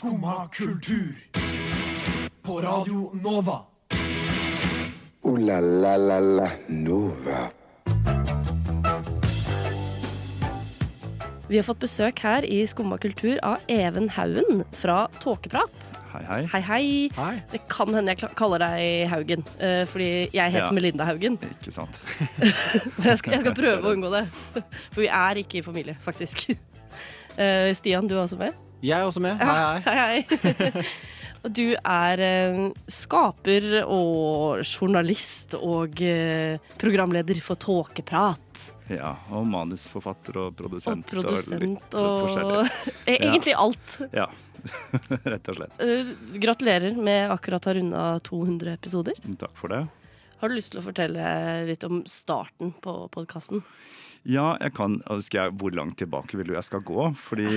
Skumma kultur. På Radio Nova. O-la-la-la-la Nova. Vi har fått besøk her i Skumma kultur av Even Haugen fra Tåkeprat. Hei, hei. Hei, hei. Hei. Det kan hende jeg kaller deg Haugen, uh, fordi jeg heter Ja. Melinda Haugen. Ikke sant. Jeg skal, jeg skal prøve å unngå det. For vi er ikke i familie, faktisk. Uh, Stian, du er også med? Jeg er også med. Hei, hei. Hei, hei. Og du er eh, skaper og journalist og eh, programleder for Tåkeprat. Ja, og manusforfatter og Og produsent. og, litt og forskjellig. Eh, Egentlig alt. Ja, rett og slett. Gratulerer med akkurat å ha runda 200 episoder. Takk for det. Har du lyst til å fortelle litt om starten på podkasten? Ja, jeg kan skal jeg, Hvor langt tilbake vil du jeg skal gå? Fordi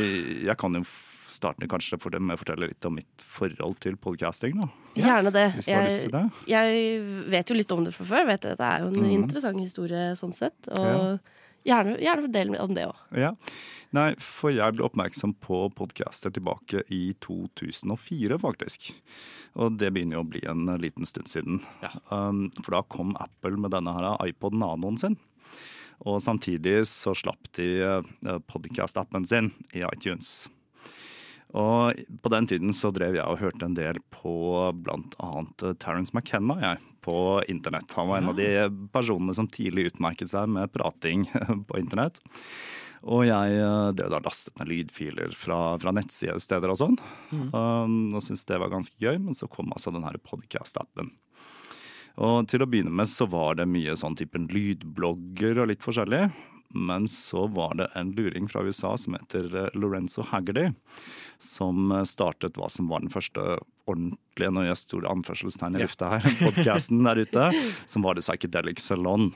jeg kan jo starte kanskje for dem med å fortelle litt om mitt forhold til podcasting. da. Gjerne det. Hvis du har lyst til det. jeg vet jo litt om det fra før. Vet det er jo en mm. interessant historie sånn sett. Og gjerne, gjerne del om det òg. Ja. Nei, for jeg ble oppmerksom på podcaster tilbake i 2004, faktisk. Og det begynner jo å bli en liten stund siden. Um, for da kom Apple med denne her iPod Nanoen sin. Og samtidig så slapp de uh, podcast-appen sin i iTunes. Og på den tiden så drev jeg og hørte en del på annet uh, Terence McKenna jeg, på internett. Han var en av de personene som tidlig utmerket seg med prating på internett. Og jeg uh, drev da lastet ned lydfiler fra, fra nettsider og sånn. Um, og syntes det var ganske gøy, men så kom altså den her podcast-appen. Og til å begynne med så var det mye sånn typen lydblogger og litt forskjellig. Men så var det en luring fra USA som heter eh, Lorenzo Haggerty, som eh, startet hva som var den første ordentlige, når jeg store anførselstegn i lufta her, podkasten der ute, som var The Psychedelic Salon.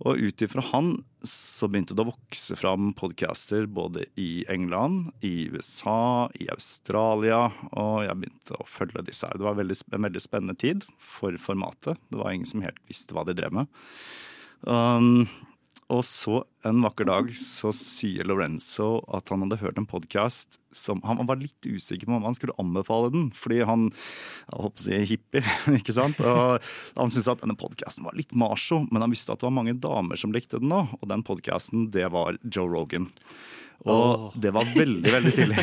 Og ut ifra han så begynte det å vokse fram podcaster både i England, i USA, i Australia, og jeg begynte å følge disse her. Det var en veldig spennende tid for formatet. Det var ingen som helt visste hva de drev med. Um, og så en vakker dag så sier Lorenzo at han hadde hørt en podkast som Han var litt usikker på om han skulle anbefale den, fordi han jeg håper å si hippie, ikke sant. Og han syntes at denne podkasten var litt macho, men han visste at det var mange damer som likte den òg. Og den podkasten, det var Joe Rogan. Og det var veldig, veldig tidlig.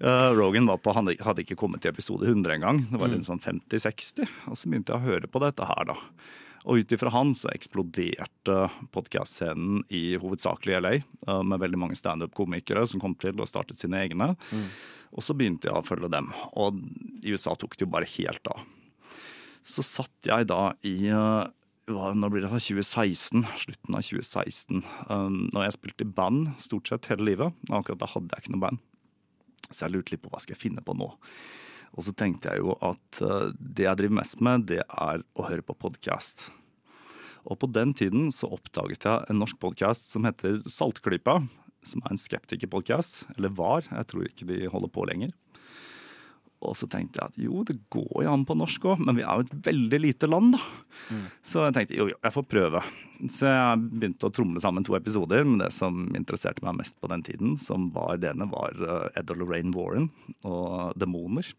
Uh, Rogan var på, han hadde ikke kommet til episode 100 engang. Det var litt sånn 50-60. Og så begynte jeg å høre på dette her, da. Og ut ifra han så eksploderte podkast-scenen i hovedsakelig LA, uh, med veldig mange standup-komikere som kom til og startet sine egne. Og så begynte jeg å følge dem, og i USA tok det jo bare helt av. Så satt jeg da i uh, hva, Nå blir det da 2016, slutten av 2016, um, når jeg spilte i band stort sett hele livet. Akkurat da hadde jeg ikke noe band. Så jeg lurte litt på hva skal jeg finne på nå. Og så tenkte jeg jo at uh, det jeg driver mest med, det er å høre på podkast. Og på den tiden så oppdaget jeg en norsk podkast som heter Saltklypa. Som er en skeptikerpodkast. Eller var, jeg tror ikke de holder på lenger. Og så tenkte jeg at jo, det går jo an på norsk òg, men vi er jo et veldig lite land, da. Så jeg tenkte jo, jo, jeg får prøve. Så jeg begynte å tromle sammen to episoder. Men det som interesserte meg mest på den tiden, som var det ene, var eh, Ed og Lorraine Warren og demoner.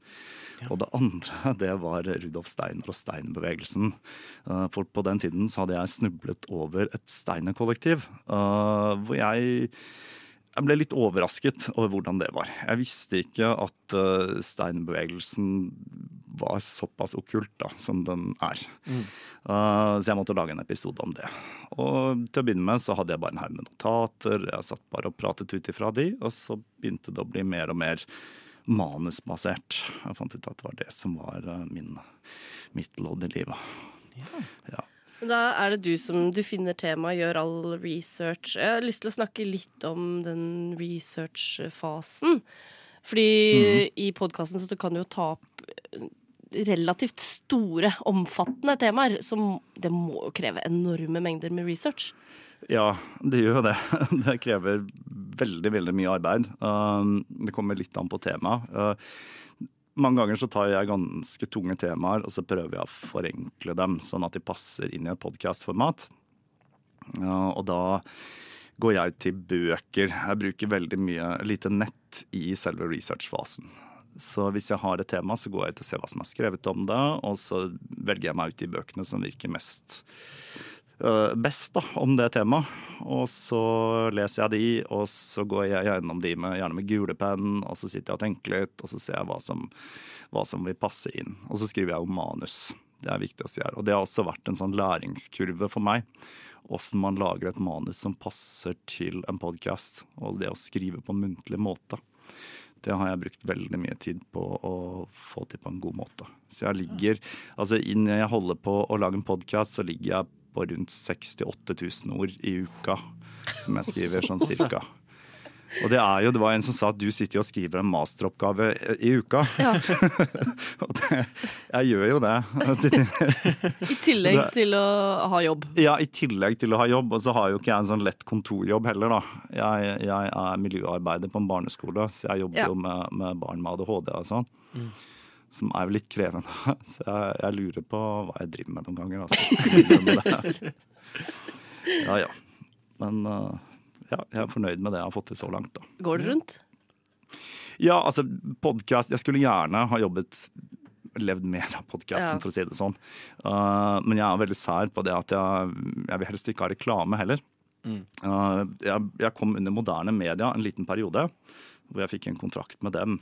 Og det andre, det var Rudolf Steiner og Steinerbevegelsen. Eh, For på den tiden så hadde jeg snublet over et Steiner-kollektiv, eh, hvor jeg jeg ble litt overrasket over hvordan det var. Jeg visste ikke at uh, steinbevegelsen var såpass okkult da, som den er. Uh, så jeg måtte lage en episode om det. Og til å begynne med så hadde jeg bare en haug med notater. Jeg satt bare og pratet ut ifra de, og så begynte det å bli mer og mer manusbasert. Jeg fant ut at det var det som var uh, min, mitt lodd i livet. Ja. Da er det du som du finner temaet, gjør all research. Jeg har lyst til å snakke litt om den researchfasen. Fordi i podkasten så kan du jo ta opp relativt store, omfattende temaer. Som det må jo kreve enorme mengder med research. Ja, det gjør jo det. Det krever veldig, veldig mye arbeid. Um, Det kommer litt an på temaet. Mange ganger så tar jeg ganske tunge temaer, og så prøver jeg å forenkle dem, sånn at de passer inn i et podkastformat. Og da går jeg til bøker. Jeg bruker veldig mye lite nett i selve researchfasen. Så hvis jeg har et tema, så går jeg ut og ser hva som er skrevet om det, og så velger jeg meg ut de bøkene som virker mest best da, om det temaet. Og så leser jeg de, og så går jeg gjennom de med, gjerne med gulepenn, og så sitter jeg og tenker litt, og så ser jeg hva som, hva som vil passe inn. Og så skriver jeg jo manus. Det er viktig å si her. Og det har også vært en sånn læringskurve for meg. Åssen man lager et manus som passer til en podkast, og det å skrive på en muntlig måte. Det har jeg brukt veldig mye tid på å få til på en god måte. Så jeg ligger Altså jeg holder på å lage en podkast, så ligger jeg på rundt 68 000 ord i uka. Som jeg skriver sånn cirka. Og det er jo, det var en som sa at du sitter og skriver en masteroppgave i uka. Ja. og det, jeg gjør jo det. I tillegg til å ha jobb. Ja, i tillegg til å ha jobb. Og så har jo ikke jeg en sånn lett kontorjobb heller, da. Jeg, jeg er miljøarbeider på en barneskole, så jeg jobber Ja. jo med, med barn med ADHD og sånn. Som er jo litt krevende. Så jeg, jeg lurer på hva jeg driver med noen ganger, altså. Ja ja. Men uh, ja, jeg er fornøyd med det jeg har fått til så langt, da. Går det rundt? Ja, altså podkast Jeg skulle gjerne ha jobbet Levd mer av podkasten, Ja. for å si det sånn. Uh, men jeg er veldig sær på det at jeg, jeg vil helst ikke ha reklame heller. Uh, jeg, jeg kom under moderne media en liten periode, hvor jeg fikk en kontrakt med dem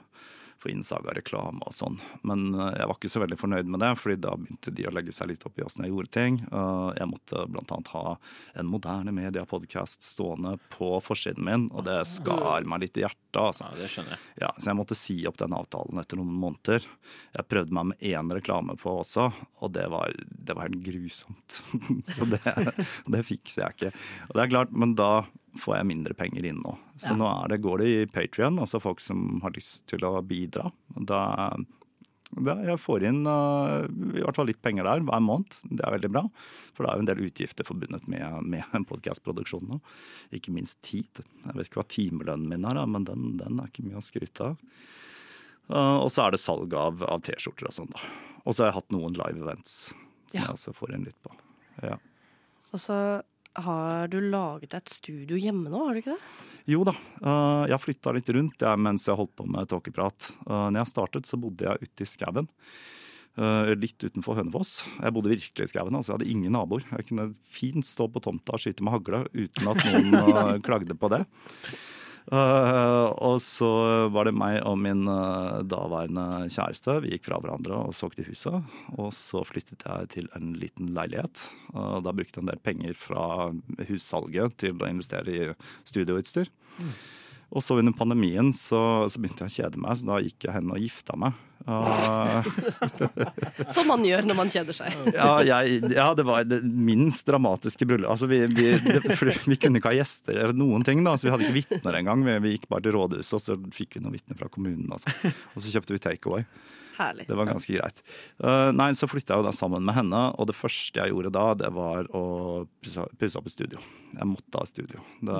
for innsalg av reklame og sånn. Men uh, jeg var ikke så veldig fornøyd med det, fordi da begynte de å legge seg litt opp i åssen jeg gjorde ting. Uh, jeg måtte annet ha en moderne media-podkast stående på forsiden min, og det skar meg litt i hjertet. Altså. Ja, det skjønner jeg. Ja, så jeg måtte si opp den avtalen etter noen måneder. Jeg prøvde meg med én reklame på også, og det var, det var helt grusomt. så det, det fikser jeg ikke. Og det er klart, men da får jeg mindre penger inn nå. Så Ja. nå er det, går det i Patrion, altså folk som har lyst til å bidra. Da, da jeg får inn uh, i hvert fall litt penger der hver måned. Det er veldig bra. For det er jo en del utgifter forbundet med, med en podkastproduksjon nå. Ikke minst tid. Jeg vet ikke hva timelønnen min er, men den, den er ikke mye å skryte av. Uh, og så er det salg av, av T-skjorter og sånn, da. Og så har jeg hatt noen live events som Ja. jeg også får inn litt på. Ja. Og så har du laget deg et studio hjemme nå, har du ikke det? Jo da, uh, jeg flytta litt rundt jeg, mens jeg holdt på med tåkeprat. Uh, når jeg startet, så bodde jeg ute i skauen. Uh, litt utenfor Hønefoss. Jeg bodde virkelig i skauen. Altså, jeg hadde ingen naboer. Jeg kunne fint stå på tomta og skyte med hagle uten at noen klagde på det. Uh, og så var det meg og min uh, daværende kjæreste. Vi gikk fra hverandre og solgte huset. Og så flyttet jeg til en liten leilighet. Da brukte jeg en del penger fra hussalget til å investere i studioutstyr. Og så under pandemien så, så begynte jeg å kjede meg, så da gikk jeg hen og gifta meg. Uh, Som man gjør når man kjeder seg. ja, jeg, ja, det var det minst dramatiske bryllup. Altså, vi, vi, det, vi kunne ikke ha gjester eller noen ting, da, så vi hadde ikke vitner engang. Vi, vi gikk bare til rådhuset, og så fikk vi noen vitner fra kommunen. Altså. Og så kjøpte vi takeaway. Herlig. Det var ganske greit. Uh, nei, Så flytta jeg jo da sammen med henne, og det første jeg gjorde da, det var å pusse opp i studio. Jeg måtte ha studio. Det,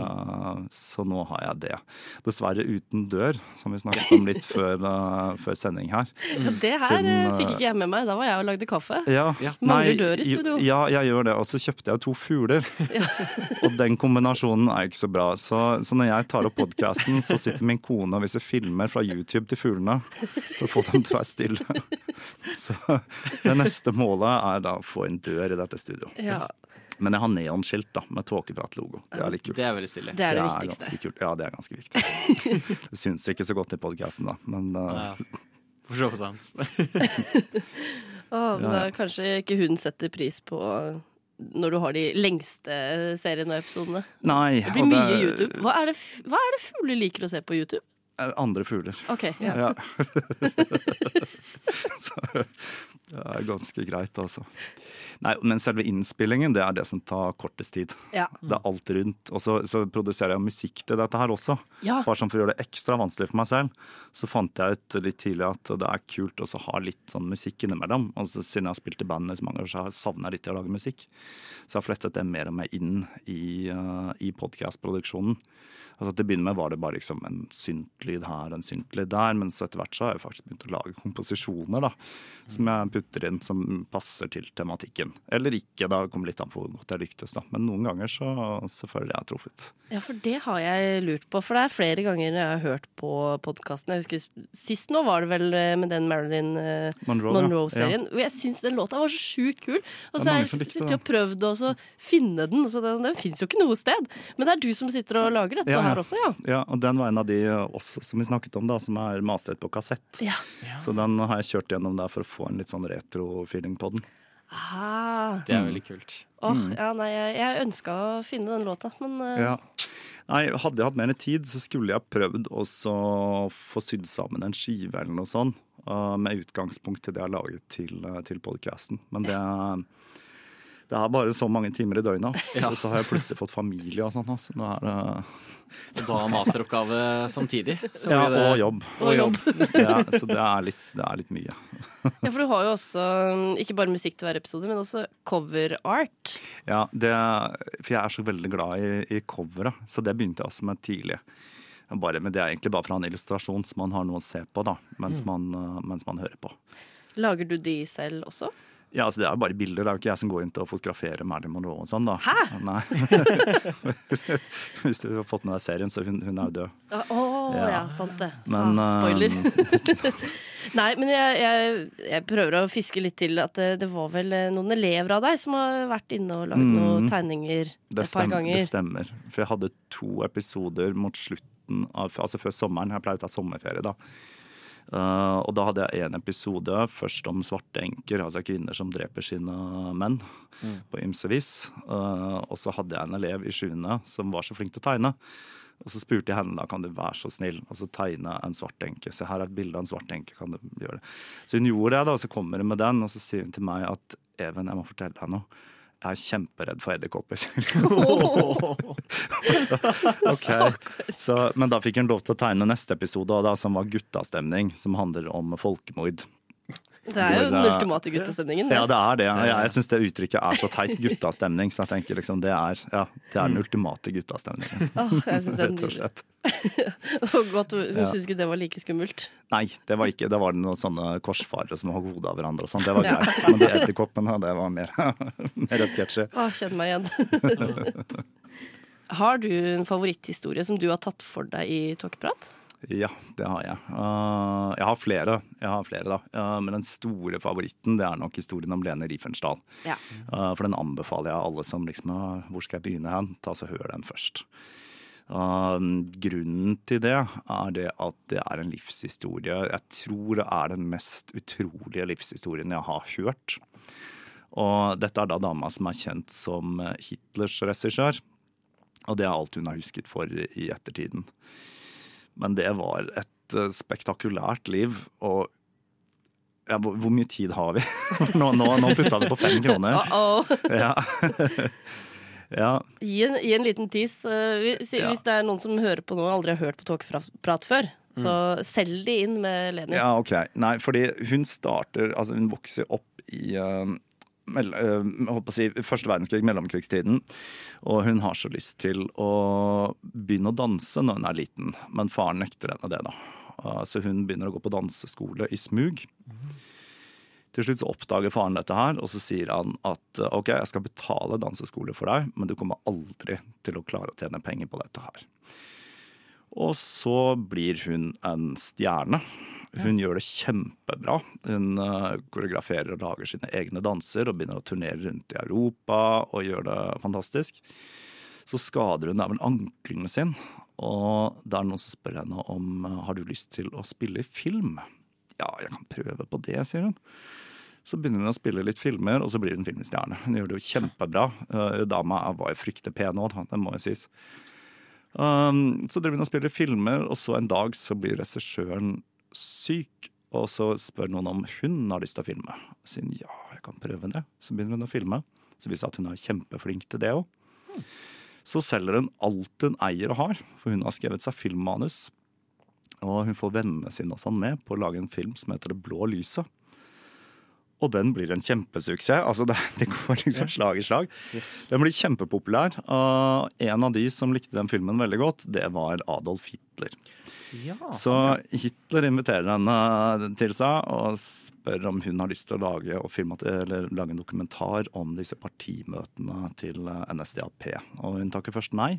så nå har jeg det. Dessverre uten dør, som vi snakket om litt før, uh, før sending her. Ja, det her Siden, eh, eh, fikk ikke jeg med meg. Da var jeg og lagde kaffe. Ja, Ja. Mangler dør i studio. Ja, jeg gjør det. Og så kjøpte jeg jo to fugler. og den kombinasjonen er ikke så bra. Så, så når jeg tar opp podkasten, så sitter min kone og viser filmer fra YouTube til fuglene for å få dem til å være stille. Så det neste målet er da å få en dør i dette studio. Ja, Men jeg har neonskilt da, med tåkeprat-logo. Det er litt kult. Det er veldig stille. Det er det viktigste. ganske kult. Ja, det er ganske viktig. Det syns ikke så godt i podkasten, da, men uh, Ja. For så vidt sant. oh, men Ja, da kanskje ikke hun setter pris på når du har de lengste seriene og episodene. Nei. Det blir og mye YouTube. Hva er, det, f- hva er det fugler liker å se på YouTube? Andre fugler. Ok, ja. Ja. så det er ganske greit, altså. Nei, men selve innspillingen, det er det som tar kortest tid. Ja. Det er alt rundt. Og så, så produserer jeg musikk til dette her også. Ja. Bare sånn for å gjøre det ekstra vanskelig for meg selv. Så fant jeg ut litt tidlig at det er kult å ha litt sånn musikk innimellom. Altså, siden jeg har spilt i band i så mange år, så savner jeg litt å lage musikk. Så jeg har flettet det mer og mer inn i, uh, i podkastproduksjonen. Altså Til å begynne med var det bare liksom en syntlyd her og en syntlyd der, men så etter hvert så har jeg faktisk begynt å lage komposisjoner da, som jeg putter inn som passer til tematikken. Musikken. Eller ikke, da kommer litt an på hvor godt jeg lyktes, da. Men noen ganger så, så føler jeg jeg truffet. Ja, for det har jeg lurt på. For det er flere ganger jeg har hørt på podkasten. Jeg husker Sist nå var det vel eh, med den Marilyn eh, Monroe, ja. Monroe-serien. Og jeg syns den låta var så sjukt kul. Og så har jeg sittet og prøvd å finne den. Så den, den fins jo ikke noe sted. Men det er du som sitter og lager dette Ja, ja. her også, ja. Ja, og den var en av de eh, også som vi snakket om, da, som er mastret på kassett. Ja. Så den har jeg kjørt gjennom der for å få en litt sånn retro-feeling på den. Ah. Det er veldig kult. Åh, ja, nei, jeg, jeg ønska å finne den låta, men uh... Ja. Nei, Hadde jeg hatt mer tid, så skulle jeg prøvd å få sydd sammen en skive eller noe sånt. uh, med utgangspunkt til det jeg har laget til, uh, til podcasten. Men det, det er bare så mange timer i døgnet. Ja. så, så har jeg plutselig fått familie og sånn. ass. Nå er det Og da masteroppgave samtidig. Så Ja, det- og jobb. Og jobb. Ja, så det er, litt, det er litt mye. Ja, for du har jo også mm, ikke bare musikk til hver episode, men også cover art. Ja, det, for jeg er så veldig glad i, i covera, så det begynte jeg også med tidlig. Bare, men det er egentlig bare fra en illustrasjon, som man har noe å se på da, mens, man, uh, mens man hører på. Lager du de selv også? Ja, altså Det er jo bare bilder. Det er jo ikke jeg som går inn til å fotografere Marilyn Monroe og sånn. da. Hæ? Nei. Hvis du har fått med deg serien, så hun, hun er jo død. Å ja. Ja. sant det. Men, ah, spoiler. um, Nei, men jeg, jeg, jeg prøver å fiske litt til at det, det var vel eh, noen elever av deg som har vært inne og lagd Mm. noen tegninger et Det, par ganger? det stemmer. For jeg hadde to episoder mot slutten av Altså før sommeren. Jeg pleier å ta sommerferie, da. Uh, og da hadde jeg en episode først om svarte enker, altså kvinner som dreper sine menn på ymse vis. Uh, og så hadde jeg en elev i sjuende som var så flink til å tegne. Og så spurte jeg henne da, kan du være så snill og så tegne en svart enke. Se her er et bilde av en svart enke, kan du gjøre det? Så hun gjorde det, da, og så kommer hun med den, og så sier hun til meg at Even, jeg må fortelle deg noe. Jeg er kjemperedd for edderkopper. okay. så, Men da fikk hun lov til å tegne neste episode, da, som var guttastemning, som handler om folkemord. Det er jo den ultimate guttastemningen. Ja, det. er det. Jeg, jeg syns det uttrykket er så teit. Guttastemning. Så jeg tenker liksom det er, ja, det er den ultimate guttastemningen. Åh, jeg synes det er Rett og slett. Godt, hun Ja. syntes ikke det var like skummelt. Nei, det var ikke Det var noen sånne korsfarere som hogg hodet av hverandre og sånn. Det var Ja. greit. Men de edderkoppene, det var mer, mer sketsjy. Å, kjenn meg igjen. Har du en favoritthistorie som du har tatt for deg i Tåkeprat? Ja, det har jeg. Uh, jeg har flere, jeg har flere da. Uh, men den store favoritten det er nok historien om Lene Riefensdahl. Ja. Uh, for den anbefaler jeg alle som liksom uh, Hvor skal jeg begynne hen? Ta så Hør den først. Grunnen til det er det at det er en livshistorie. Jeg tror det er den mest utrolige livshistorien jeg har hørt. Og dette er da dama som er kjent som Hitlers regissør. Og det er alt hun har husket for i ettertiden. Men det var et eh, spektakulært liv, og ja, hvor, mye tid har vi? nå, nå, nå putta det på fem kroner. Uh-oh. Ja. ja. Gi, en, gi en liten tis. eh, hvis, Ja. hvis det er noen som hører på nå og aldri har hørt på Tåkeprat før, så selg de inn med Leni. ja, ok. Nei, fordi hun starter Altså, hun vokser opp i eh, eh, jeg holdt på å si, første verdenskrig, mellomkrigstiden. Og hun har så lyst til å begynne å danse når hun er liten, men faren nekter henne det, da. Uh, Så hun begynner å gå på danseskole i smug. Til slutt så oppdager faren dette her, og så sier han at uh, ok, jeg skal betale danseskole for deg, men du kommer aldri til å klare å tjene penger på dette her. Og så blir hun en stjerne. Hun gjør det kjempebra. Hun uh, koreograferer og lager sine egne danser og begynner å turnere rundt i Europa og gjør det fantastisk. Så skader hun vel ankelen sin, og det er noen som spør henne om uh, har du lyst til å spille i film. Ja, jeg kan prøve på det, sier hun. Så begynner hun å spille litt filmer, og så blir hun filmstjerne. Hun gjør det jo kjempebra. Uh, dama var jo fryktelig pen òg, det må jo sies. Um, så driver hun og spiller filmer, og så en dag så blir regissøren syk. Og så spør noen om hun har lyst til å filme. Så sier ja, jeg kan prøve det. Så begynner hun å filme. Så viser det at hun er kjempeflink til det òg. Så selger hun alt hun eier og har, for hun har skrevet seg filmmanus. Og hun får vennene sine og sånn med på å lage en film som heter Det blå lyset. Og den blir en kjempesuksess. Altså det, det går liksom slag i slag. Den blir kjempepopulær. Og en av de som likte den filmen veldig godt, det var Adolf Hitler. Ja, Så Hitler inviterer henne til seg og spør om hun har lyst til å lage, og filmate, eller lage en dokumentar om disse partimøtene til eh, NSDAP. Og hun takker først nei.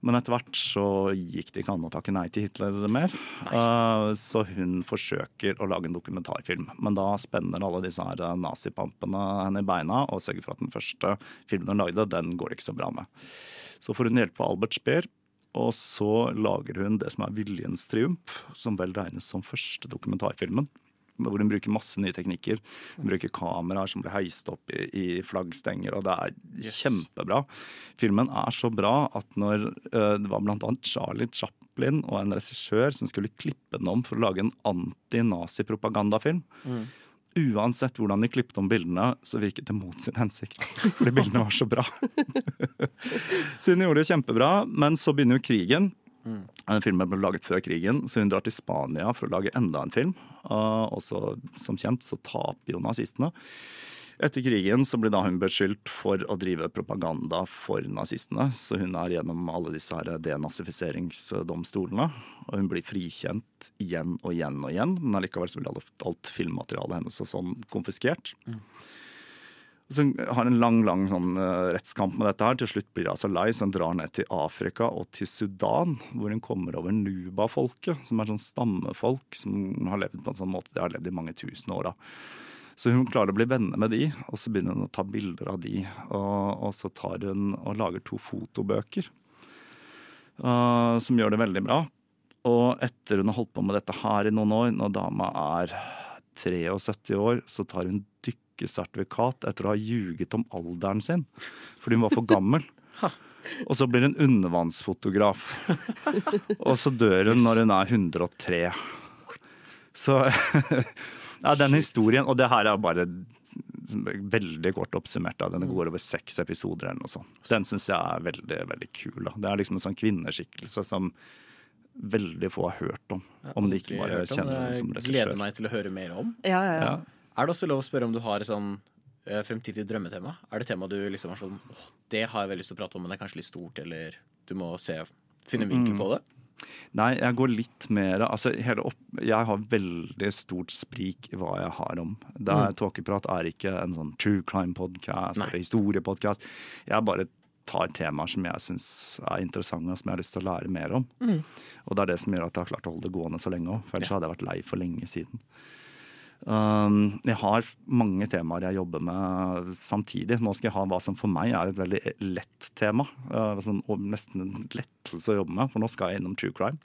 Men etter hvert så gikk det ikke an å takke nei til Hitler mer. Uh, så hun forsøker å lage en dokumentarfilm. Men da spenner alle disse her eh, nazipampene henne i beina og sørger for at den første filmen hun lagde, den går det ikke så bra med. Så får hun hjelp av Albert Speer. Og så lager hun det som er Viljens triumf, som vel regnes som første dokumentarfilmen. Hvor hun bruker masse nye teknikker. Hun bruker kameraer som blir heist opp i, i flaggstenger, og det er kjempebra. Filmen er så bra at når uh, det var annet Charlie Chaplin og en regissør som skulle klippe den om for å lage en anti-nazi-propagandafilm, Uansett hvordan de klippet om bildene, så virket det mot sin hensikt. Fordi bildene var så bra. så hun gjorde det kjempebra, men så begynner jo krigen. Den filmen ble laget før krigen, så hun drar til Spania for å lage enda en film. Uh, og så, som kjent, så taper jo nazistene. Etter krigen så blir da hun beskyldt for å drive propaganda for nazistene. Så hun er gjennom alle disse her denazifiseringsdomstolene. Og hun blir frikjent igjen og igjen og igjen, men allikevel så blir alt, alt filmmaterialet hennes og sånn konfiskert. Så har en lang lang sånn eh, rettskamp med dette. her. Til slutt blir hun altså lei, så hun drar ned til Afrika og til Sudan, hvor hun kommer over Nuba-folket, som er sånn stammefolk som har levd på en sånn måte de har levd i mange tusen år. da. Så hun klarer å bli venner med de, og så begynner hun å ta bilder av de. Og, og så tar hun og lager to fotobøker uh, som gjør det veldig bra. Og etter hun har holdt på med dette her i noen år, når dama er 73 år, så tar hun dykkesertifikat etter å ha ljuget om alderen sin. Fordi hun var for gammel. Og så blir hun undervannsfotograf. Og så dør hun når hun er 103. Så ja, den historien Og det her er bare veldig kort oppsummert. Da. Den går over seks episoder eller noe sånt. Den syns jeg er veldig veldig kul. Da. Det er liksom en sånn kvinneskikkelse som veldig få har hørt om. Om de ikke bare kjenner henne som regissør. gleder meg til å høre mer om. Ja, ja, ja. Ja. Er det også lov å spørre om du har et sånn eh, fremtidig drømmetema? Er det tema du liksom har sånn åh, det har jeg veldig lyst til å prate om, men det er kanskje litt stort, eller du må se, finne en vinkel på det? Nei, jeg går litt mer altså opp, Jeg har veldig stort sprik i hva jeg har om. Er, Tåkeprat er ikke en sånn true crime-podkast eller historiepodkast. Jeg bare tar temaer som jeg syns er interessante, som jeg har lyst til å lære mer om. Og det er det som gjør at jeg har klart å holde det gående så lenge òg. For ellers hadde jeg vært lei for lenge siden. Um, jeg har mange temaer jeg jobber med samtidig. Nå skal jeg ha hva som for meg er et veldig lett tema. Sånn, nesten en lettelse å jobbe med, for nå skal jeg innom true crime.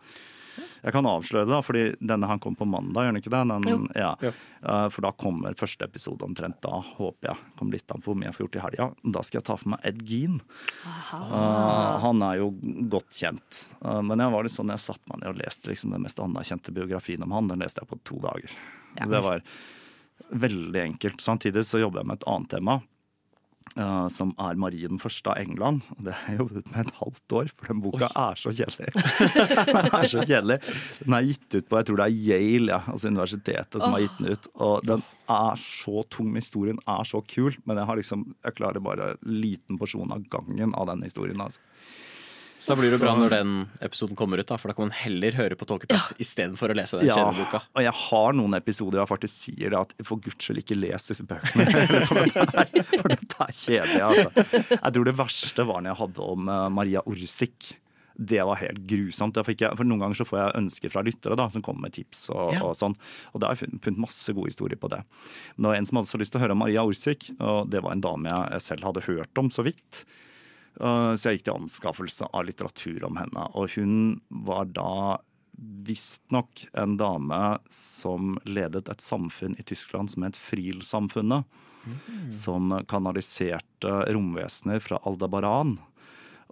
Jeg kan avsløre det, da, fordi denne han kom på mandag, gjør den ikke det? Den, Jo. ja. Uh, for da kommer første episode omtrent da, håper jeg. Kommer litt an på hvor mye jeg får gjort i helga. Da skal jeg ta for meg Ed Gean. Uh, han er jo godt kjent. Uh, men jeg var litt sånn, jeg satte meg ned og leste liksom, den mest anerkjente biografien om han. Den leste jeg på to dager. Det var veldig enkelt. Samtidig så jobber jeg med et annet tema. Uh, som er Marie den første av England. Det har jeg jobbet med et halvt år, for den boka er så kjedelig. den er så kjedelig. Den er gitt ut på jeg tror det er Yale, ja, altså universitetet, som har gitt den ut. Og den er så tung. Historien er så kul, men jeg, har liksom, jeg klarer bare en liten porsjon av gangen av den historien. Altså. Så da blir det bra når den episoden kommer ut, da, for da kan man heller høre på Tåkeprat istedenfor å lese den Ja, kjenneboka. og jeg har noen episoder jeg faktisk sier det at for guds skyld ikke les disse bøkene. for, dette er, kjedelig, altså. Jeg tror det verste var når jeg hadde om eh, Maria Orsik. Det var helt grusomt. Fikk jeg, for Noen ganger så får jeg ønsker fra lyttere da, som kommer med tips. og, Ja. og sånn. Og da har jeg funnet, funnet masse gode historier på det. Men det var en som hadde så lyst til å høre om Maria Orsik, og det var en dame jeg selv hadde hørt om så vidt. Uh, Så jeg gikk til anskaffelse av litteratur om henne. Og hun var da visstnok en dame som ledet et samfunn i Tyskland som het Friel-samfunnet. Som kanaliserte romvesener fra Aldebaran.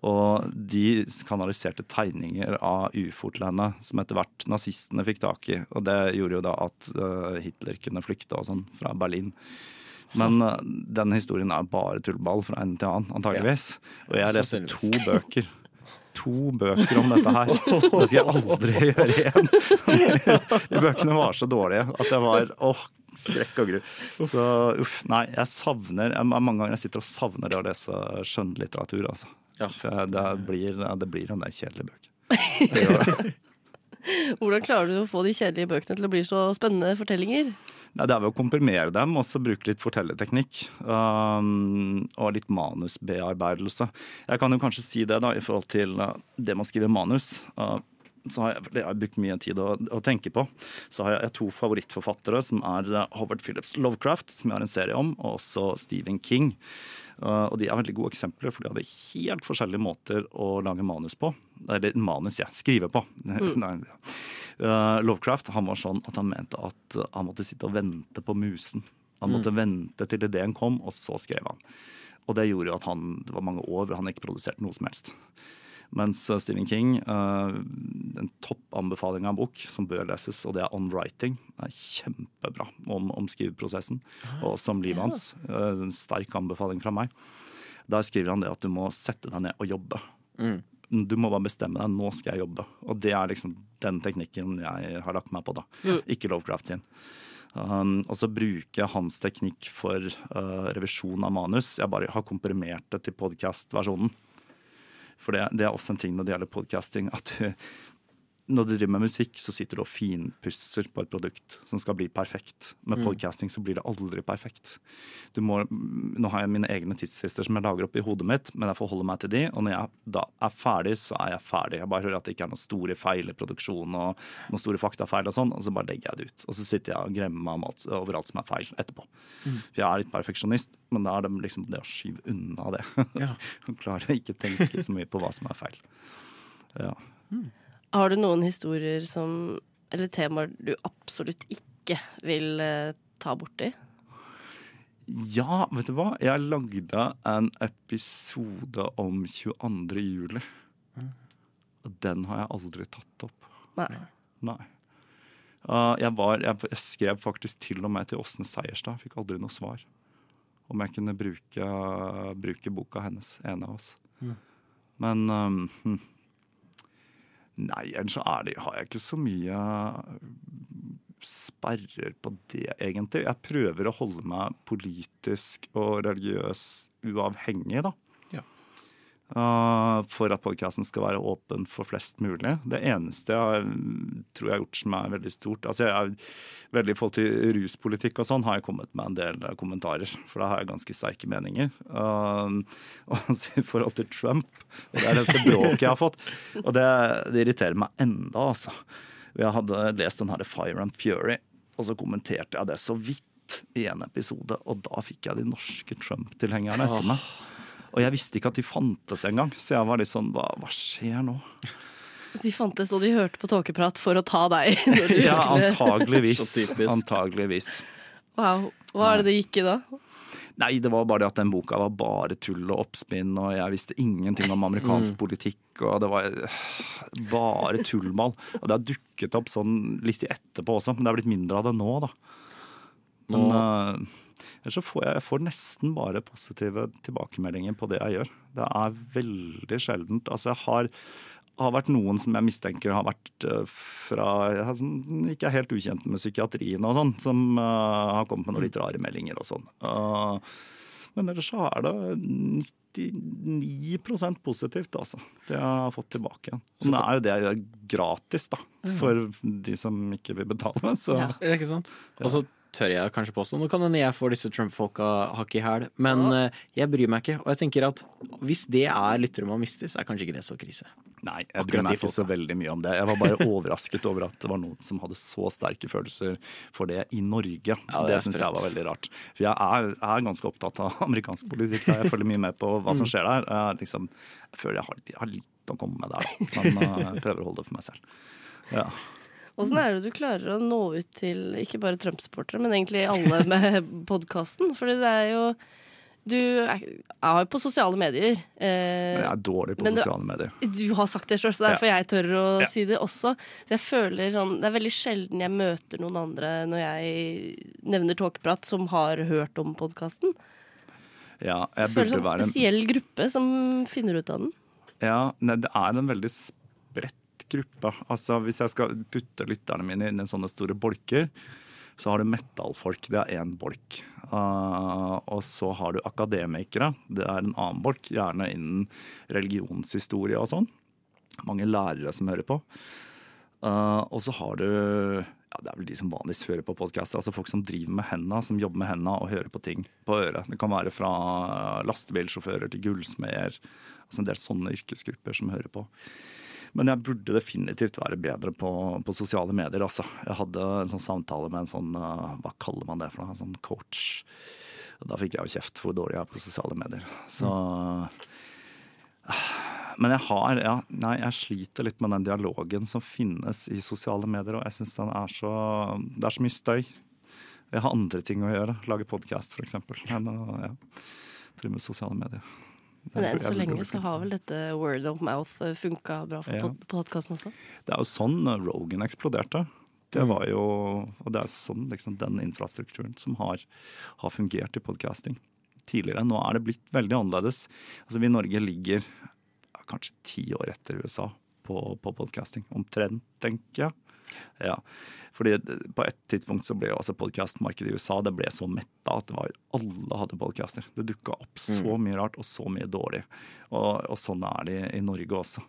Og de kanaliserte tegninger av ufo til henne, som etter hvert nazistene fikk tak i. Og det gjorde jo da at uh, Hitler kunne flykte og sånn fra Berlin. Men uh, denne historien er bare tullball fra en til annen, antageligvis. Og jeg leste to bøker. To bøker om dette her. Det skal jeg aldri gjøre igjen. De bøkene var så dårlige at jeg var åh, Skrekk og gru. Så uff, nei, jeg savner jeg, Mange ganger jeg sitter og savner det å lese skjønnlitteratur, altså. Ja. For det blir, det blir en del kjedelige bøker. Hvordan klarer du å få de kjedelige bøkene til å bli så spennende fortellinger? Nei, det er ved å komprimere dem og så bruke litt fortellerteknikk. Um, og litt manusbearbeidelse. Jeg kan jo kanskje si det da, i forhold til uh, det med å skrive manus. Uh, så har jeg, det har jeg brukt mye tid å, å tenke på. Så har jeg to favorittforfattere, som er uh, Howard Phillips Lovecraft, som jeg har en serie om, og også Stephen King. Uh, og de er veldig gode eksempler, for de hadde helt forskjellige måter å lage manus på. Eller manus, ja. Skrive på. Nei, ja. Uh, Lovecraft han var sånn at han mente at han måtte sitte og vente på musen. Han måtte vente til ideen kom, og så skrev han. Og det gjorde jo at han, det var mange år hvor han ikke produserte noe som helst. Mens uh, Stephen King, uh, en toppanbefaling av en bok som bør leses, og det er On Writing, er kjempebra om, om skriveprosessen og som om livet hans. Uh, en sterk anbefaling fra meg. Der skriver han det at du må sette deg ned og jobbe. Du må bare bestemme deg. Nå skal jeg jobbe. Og det er liksom den teknikken jeg har lagt meg på, da. Ikke Lovecraft sin. Um, og så bruker hans teknikk for uh, revisjon av manus. Jeg bare har komprimert det til podcast-versjonen. For det, det er også en ting når det gjelder podcasting, at du, når du driver med musikk, så sitter du og finpusser på et produkt som skal bli perfekt. Med podcasting så blir det aldri perfekt. Du må, nå har jeg mine egne tidsfrister som jeg lager opp i hodet mitt, men jeg forholder meg til de. Og når jeg da er ferdig, så er jeg ferdig. Jeg bare hører at det ikke er noen store feil i produksjonen og noen store faktafeil og sånn, og så bare legger jeg det ut. Og så sitter jeg og gremmer meg om alt, over alt som er feil etterpå. For jeg er litt perfeksjonist, men da er det liksom det å skyve unna det. Ja. Klarer klare å ikke tenke så mye på hva som er feil. Ja. Har du noen historier som Eller temaer du absolutt ikke vil eh, ta borti? Ja, vet du hva? Jeg lagde en episode om 22. juli. Og den har jeg aldri tatt opp. Nei. Nei. Uh, jeg, var, jeg, jeg skrev faktisk til og med til Åsne Seierstad. Fikk aldri noe svar. Om jeg kunne bruke, bruke boka hennes, en av oss. Men um. Nei, ellers så det, har jeg ikke så mye sperrer på det, egentlig. Jeg prøver å holde meg politisk og religiøs uavhengig, da. Uh, for at podkasten skal være åpen for flest mulig. Det eneste jeg tror jeg har gjort som er veldig stort altså jeg er veldig I forhold til ruspolitikk og sånn har jeg kommet med en del eh, kommentarer. For da har jeg ganske sterke meninger. Uh, og I forhold til Trump, og det er det bråket jeg har fått. Og det, det irriterer meg enda, altså. Jeg hadde lest den herre Fire and Fury, og så kommenterte jeg det så vidt i en episode, og da fikk jeg de norske Trump-tilhengerne etter meg. Og jeg visste ikke at de fantes engang, så jeg var litt sånn hva, hva skjer nå? De fantes, og de hørte på tåkeprat for å ta deg. Når du Ja, skulle... antageligvis. Antageligvis. Wow. Hva er det det gikk i da? Nei, det var bare det at den boka var bare tull og oppspinn, og jeg visste ingenting om amerikansk politikk, og det var øh, bare tullball. Og det har dukket opp sånn litt i etterpå også, men det er blitt mindre av det nå, da. Men øh, ellers så får jeg, jeg får nesten bare positive tilbakemeldinger på det jeg gjør. Det er veldig sjeldent. Altså, jeg har har vært noen som jeg mistenker har vært øh, fra som ikke er helt ukjente med psykiatrien og sånn, som uh, har kommet med noen litt rare meldinger og sånn. Uh, men ellers så er det 99% positivt, altså. Det jeg har fått tilbake igjen. Men det er jo det jeg gjør gratis, da. For de som ikke vil betale. Så Ja. Ja, Ikke sant? Og så tør jeg kanskje påstå Nå kan hende jeg får disse Trump-folka hakk i hæl, men ja. jeg bryr meg ikke. Og jeg tenker at hvis det er lyttere man mister, så er kanskje ikke det så krise. Nei, jeg bryr meg ikke så veldig mye om det. Jeg var bare overrasket over at det var noen som hadde så sterke følelser for det i Norge. det det er syns jeg var veldig rart. For jeg er, er ganske opptatt av amerikansk politikk. Jeg følger mye med på hva Mm. som skjer der. Jeg, liksom, jeg føler jeg har, jeg har litt å komme med der, men jeg prøver å holde det for meg selv. Ja. Åssen er det du klarer å nå ut til ikke bare Trump-supportere, men egentlig alle med podkasten? Fordi det er jo Du er, er jo på sosiale medier. Eh, jeg er dårlig på sosiale du, medier. du har sagt det sjøl, så derfor jeg tør å Ja. si det også. Så jeg føler sånn Det er veldig sjelden jeg møter noen andre når jeg nevner Tåkeprat, som har hørt om podkasten. Ja, Jeg jeg føler burde sånn være spesiell gruppe som finner ut av den. Ja, nei, det er en veldig gruppe. Altså, hvis jeg skal putte lytterne mine inn i sånne store bolker, Så har du metallfolk, det er én bolk. Uh, og så har du akademikere, det er en annen bolk. Gjerne innen religionshistorie og sånn. Mange lærere som hører på. Uh, og så har du ja, Det er vel de som vanligvis hører på podkaster. Altså folk som driver med henda, som jobber med henda og hører på ting på øret. Det kan være fra lastebilsjåfører til gullsmeder. Altså en del sånne yrkesgrupper som hører på. Men jeg burde definitivt være bedre på, på sosiale medier. Altså. Jeg hadde en sånn samtale med en sånn uh, Hva kaller man det for noe? En sånn coach. Da fikk jeg jo kjeft hvor dårlig jeg er på sosiale medier. Så Men jeg har ja, Nei, jeg sliter litt med den dialogen som finnes i sosiale medier, og jeg syns den er så Det er så mye støy. Jeg har andre ting å gjøre. Lage podkast, f.eks. Enn å ja, drive med sosiale medier. Men enn så lenge så har vel dette word of mouth eh, funka bra for Ja. podkasten også? Det er jo sånn uh, Rogan eksploderte. Det Mm. var jo, og det er sånn liksom, den infrastrukturen som har, har fungert i podcasting tidligere. Nå er det blitt veldig annerledes. Altså, vi i Norge ligger kanskje ti år etter USA på, på podcasting. Omtrent, tenker jeg. Ja, fordi på et tidspunkt så ble jo altså podcastmarkedet i USA det ble så metta at det var, alle hadde podcaster. Det dukka opp så mye rart og så mye dårlig. Og, og sånn er det i, Norge også.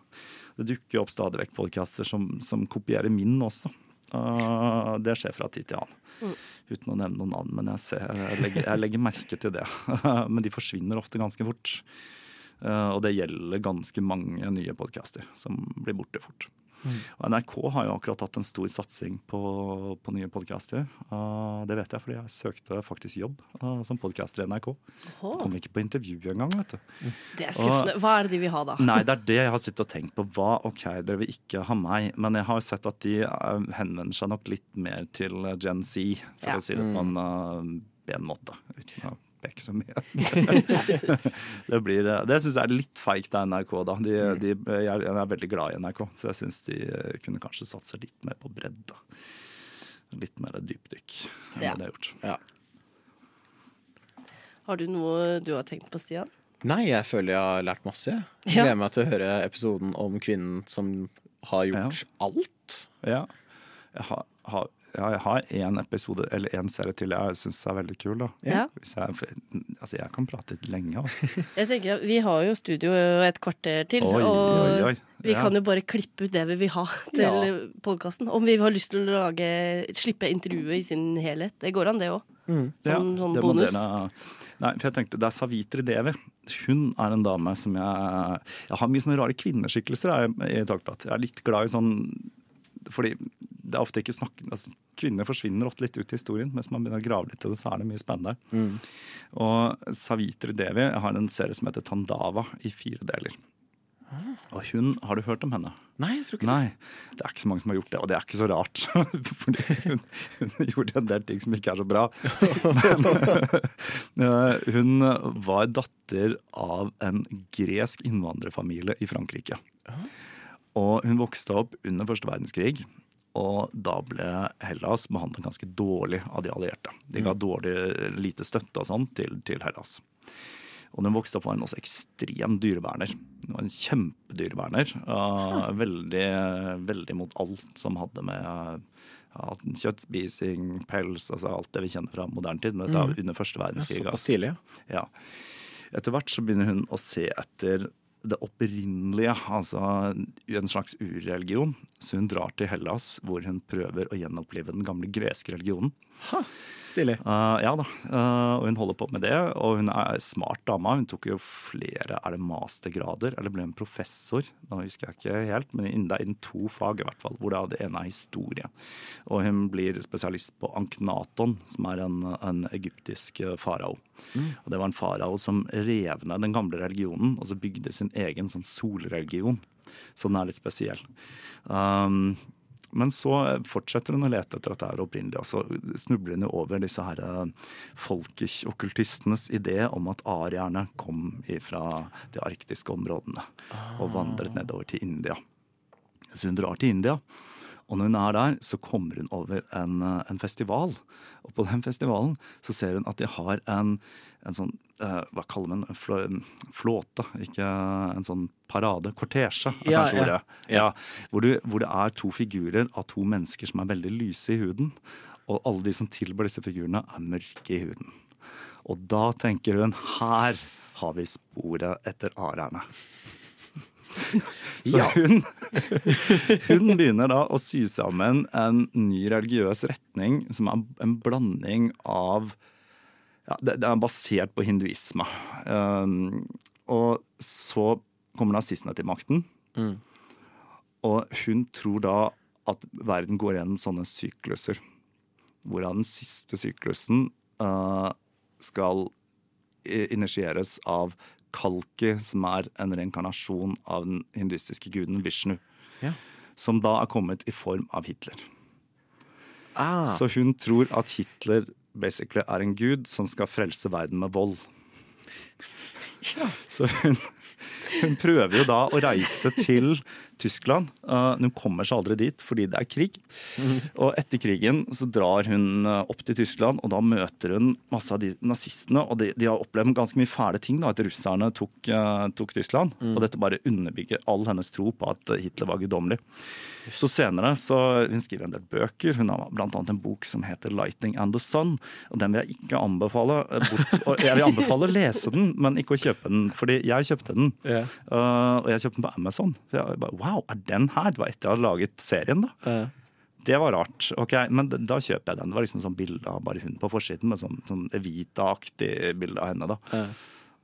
Det dukker opp stadig vekk podcaster som, som kopierer min også. Uh, det skjer fra tid til annen. Uten å nevne noen navn, men jeg, ser, jeg, legger, jeg legger merke til det. men de forsvinner ofte ganske fort. Uh, og det gjelder ganske mange nye podcaster som blir borte fort. Og NRK har jo akkurat hatt en stor satsing på, på nye podcaster. Uh, det vet jeg fordi jeg søkte faktisk jobb uh, som podcaster i NRK. Kom ikke på intervju engang, vet du. Det er skuffende. Hva er det de vil ha, da? Nei, det er det jeg har sittet og tenkt på. Hva, ok, dere vil ikke ha meg, men jeg har jo sett at de eh, henvender seg nok litt mer til eh, Gen Z, for Ja. å si det på en uh, ben måte. Uten å peke så mye. det blir, eh, det syns jeg er litt feigt av NRK, da. De, de, jeg, er, jeg er veldig glad i NRK, så jeg syns de eh, kunne kanskje satse litt mer på bredde. Litt mer dypdykk enn Ja. det de har gjort. Ja. Har du noe du har tenkt på, Stian? Nei, jeg føler jeg har lært masse. Jeg Ja. gleder meg til å høre episoden om kvinnen som har gjort alt. Ja. Jeg har, har, ja, jeg har en episode, eller en serie til jeg syns er veldig kul. da. Ja. Hvis jeg, altså jeg kan prate lenge, altså. Jeg tenker at Vi har jo studio et kvarter til, Oi, og oi, oi. vi Ja. kan jo bare klippe ut det vi vil ha til Ja. podkasten. Om vi har lyst til å lage, slippe intervjuet i sin helhet. Det går an, det òg. Mm. Ja, Som sånn det bonus. dere- Nei, for jeg tenkte, Det er Savitri Devi. Hun er en dame som jeg Jeg har mye sånne rare kvinneskikkelser jeg, i Takprat. Jeg er litt glad i sånn Fordi det er ofte ikke snakk altså, Kvinner forsvinner ofte litt ut i historien, mens man begynner å grave litt i det, så er det mye spennende. Mm. Og Savitri Devi har en serie som heter Tandava i fire deler. Og hun, Har du hørt om henne? Nei, jeg tror ikke Nei, det er ikke så mange som har gjort det, og det er ikke så rart. Fordi hun, hun gjorde en del ting som ikke er så bra. Men eh, hun var datter av en gresk innvandrerfamilie i Frankrike. Og hun vokste opp under første verdenskrig. Og da ble Hellas behandlet ganske dårlig av de allierte. De ga dårlig lite støtte og sånn til, til Hellas. Og når hun vokste opp, var hun også ekstrem dyreverner. Hun var en kjempedyreverner. Uh, veldig, veldig mot alt som hadde med ja, kjøttspising, pels, altså alt det vi kjenner fra moderne tid. Men dette er under første Ja. Såpass altså. tidlig, ja. Ja. Etter hvert så begynner hun å se etter det opprinnelige, altså en slags urreligion. Så hun drar til Hellas, hvor hun prøver å gjenopplive den gamle greske religionen. Stilig. Uh, ja da, uh, og hun holder på med det, og hun er smart dame. Hun tok jo flere er det mastergrader, eller ble hun professor? Nå husker jeg ikke helt, men det er innen to fag i hvert fall, hvor det ene er historie. Og hun blir spesialist på Anknaton, som er en, en egyptisk farao. farao. Og det var en farao som rev ned den gamle religionen, og så bygde sin egen sånn solreligion. Så den er litt spesiell. Um, men så fortsetter hun å lete etter dette her opprinnelig, og så snubler hun over disse her eh, folkeokkultistenes idé om at arierne kom fra de arktiske områdene og vandret nedover til India. Så hun drar til India, og når hun er der, så kommer hun over en, eh, en festival. Og på den festivalen så ser hun at de har en, en sånn eh, Hva kaller man? En flå, flåte, ikke en sånn parade. Kortesje, er Ja, kanskje ja. ordet. Ja, hvor, du, hvor det er to figurer av to mennesker som er veldig lyse i huden. og alle de som tilber disse figurene, er mørke i huden. Og da tenker hun her har vi sporet etter arerne. Så hun, hun begynner da å sy sammen en ny religiøs retning som er en blanding av ja, det, det er basert på hinduisme. Um, og så kommer nazistene til makten. Mm. Og hun tror da at verden går gjennom sånne sykluser. Hvorav den siste syklusen uh, skal initieres av Kalki, som er en reinkarnasjon av den hinduistiske guden Vishnu. Ja. Som da er kommet i form av Hitler. Ah, Så hun tror at Hitler basically er en gud som skal frelse verden med vold. Så hun, hun prøver jo da å reise til Tyskland. Uh, hun kommer seg aldri dit fordi det er krig. Og etter krigen så drar hun uh, opp til Tyskland, og da møter hun masse av de nazistene. Og de, de har opplevd ganske mye fæle ting da at russerne tok, uh, tok Tyskland. Og dette bare underbygger all hennes tro på at Hitler var guddommelig. Så senere så Hun skriver en del bøker. Hun har annet en bok som heter 'Lightning and the Sun'. og Den vil jeg ikke anbefale. eh, Bort, jeg vil anbefale å lese den, men ikke å kjøpe den. Fordi jeg kjøpte den, Yeah. og jeg kjøpte den på Amazon. Så jeg bare, Wow, er den her? Det var etter jeg hadde laget serien, da. Ja. Det var rart. ok, Men da da kjøper jeg den. Det var liksom sånn bilde av bare hun på forsiden, med sånn, sånn Evita-aktig bilde av henne. da. Ja.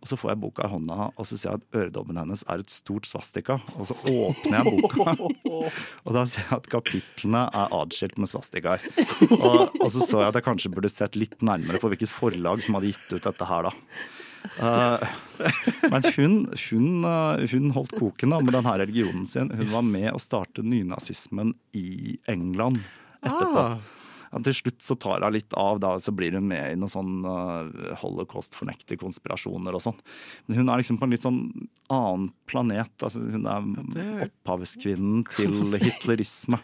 Og så får jeg boka i hånda, og så ser jeg at øredobben hennes er et stort svastika. Og så åpner jeg boka, og da ser jeg at kapitlene er atskilt med svastikaer. Og, og så så jeg at jeg kanskje burde sett litt nærmere på hvilket forlag som hadde gitt ut dette her, da. Eh, men hun, hun, eh, hun holdt koken da med denne religionen sin. Hun var med å starte nynazismen i England etterpå. Ah. Ja, til slutt så tar hun litt av, da, så blir hun med i noen sånn uh, holocaust-fornekte konspirasjoner og sånn. Men hun er liksom på en litt sånn annen planet. Altså, hun er det- opphavskvinnen til hitlerisme.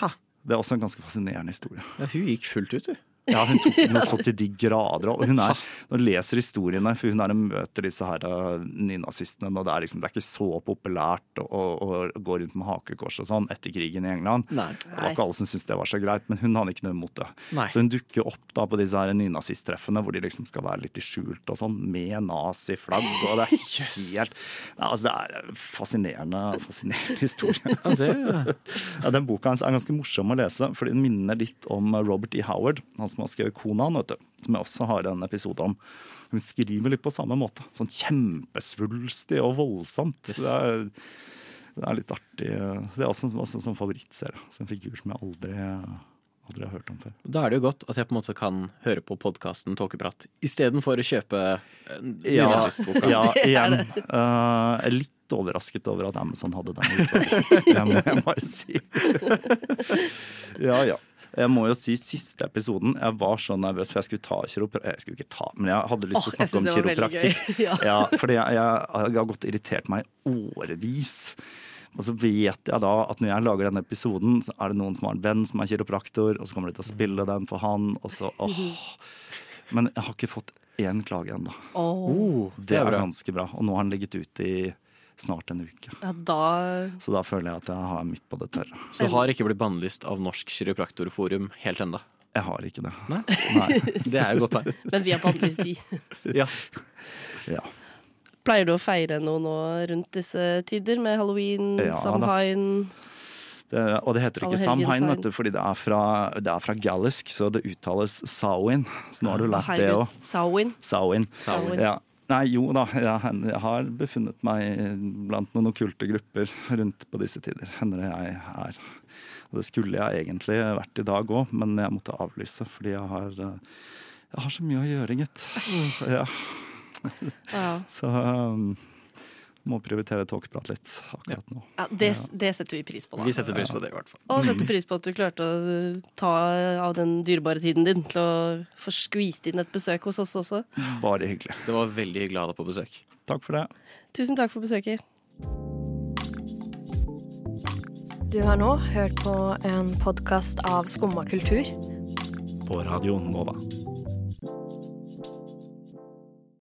Ha. Det er også en ganske fascinerende historie. Ja, hun gikk fullt ut, du. Ja, hun tok den så til de grader. Og hun er, når du leser historiene, for hun er og møter disse her uh, nynazistene, og det er, liksom, det er ikke så populært å, å, å gå rundt med hakekors og sånn etter krigen i England. Nei. Det var ikke alle som syntes det var så greit, men hun hadde ikke noe imot det. Nei. Så hun dukker opp da på disse her nynazisttreffene hvor de liksom skal være litt i skjult og sånn, med naziflagg, og det er helt ja, altså Det er fascinerende, fascinerende historie. Ja, det, Ja, den boka er ganske morsom å lese, fordi den minner litt om Robert E. Howard, han som har skrevet 'Konaen', vet du, som jeg også har en episode om. Hun skriver litt på samme måte. Sånn kjempesvulstig og voldsomt. Yes. Det, er, det er litt artig. Det er også, en- også en sånn favorittserie. En figur som jeg aldri, aldri har hørt om før. da er det jo godt at jeg på en måte kan høre på podkasten Tåkeprat istedenfor å kjøpe eh, Ja, ja igjen. Uh, er litt overrasket over at Amazon hadde den utvalgelsen. Det må jeg bare si. ja, ja. Jeg må jo si siste episoden. Jeg var så nervøs, for jeg skulle ta kiropraktikk. Jeg skulle ikke ta, men jeg hadde lyst til å snakke om kiropraktikk. Ja. Ja, fordi jeg, jeg, jeg har gått og irritert meg i årevis. Og så vet jeg da at når jeg lager denne episoden, så er det noen som har en venn som er kiropraktor, og så kommer de til å spille den for han, og så åh. Men jeg har ikke fått én klage ennå. Oh, Det er ganske bra. Og nå har den ligget ute i snart en uke. ja, da Så da føler jeg at jeg har midt på det tørre. Så du har ikke blitt bannlyst av Norsk kiropraktorforum helt enda? Jeg har ikke det. Nei? Nei. Det er jo godt tegn. Men vi har bannlyst de. Ja. Ja. Pleier du å feire noe nå rundt disse tider, med halloween, Ja, samhain? Det, og det heter ikke Samhain, vet du, fordi det er fra, det er fra gallisk, så det uttales Samhain. Så nå har du lært det òg. Samhain. Samhain. Samhain. Ja. Nei, jo da, jeg, har befunnet meg blant noen okkulte grupper rundt på disse tider. Hender jeg er. Det skulle jeg egentlig vært i dag òg, men jeg måtte avlyse fordi jeg har, eh, jeg har så mye å gjøre, gitt. Ja, Ja. så um, må prioritere tåkeprat litt akkurat nå. Ja, det, det setter vi pris på, da. Vi setter pris på det, i hvert fall. Og setter pris på at du klarte å ta av den dyrebare tiden din til å få skvist inn et besøk hos oss også. Bare hyggelig. Det var veldig hyggelig å ha deg på besøk. Takk for det. Tusen takk for besøket. Du har nå hørt på en podkast av Skumma kultur. På Radio Nova.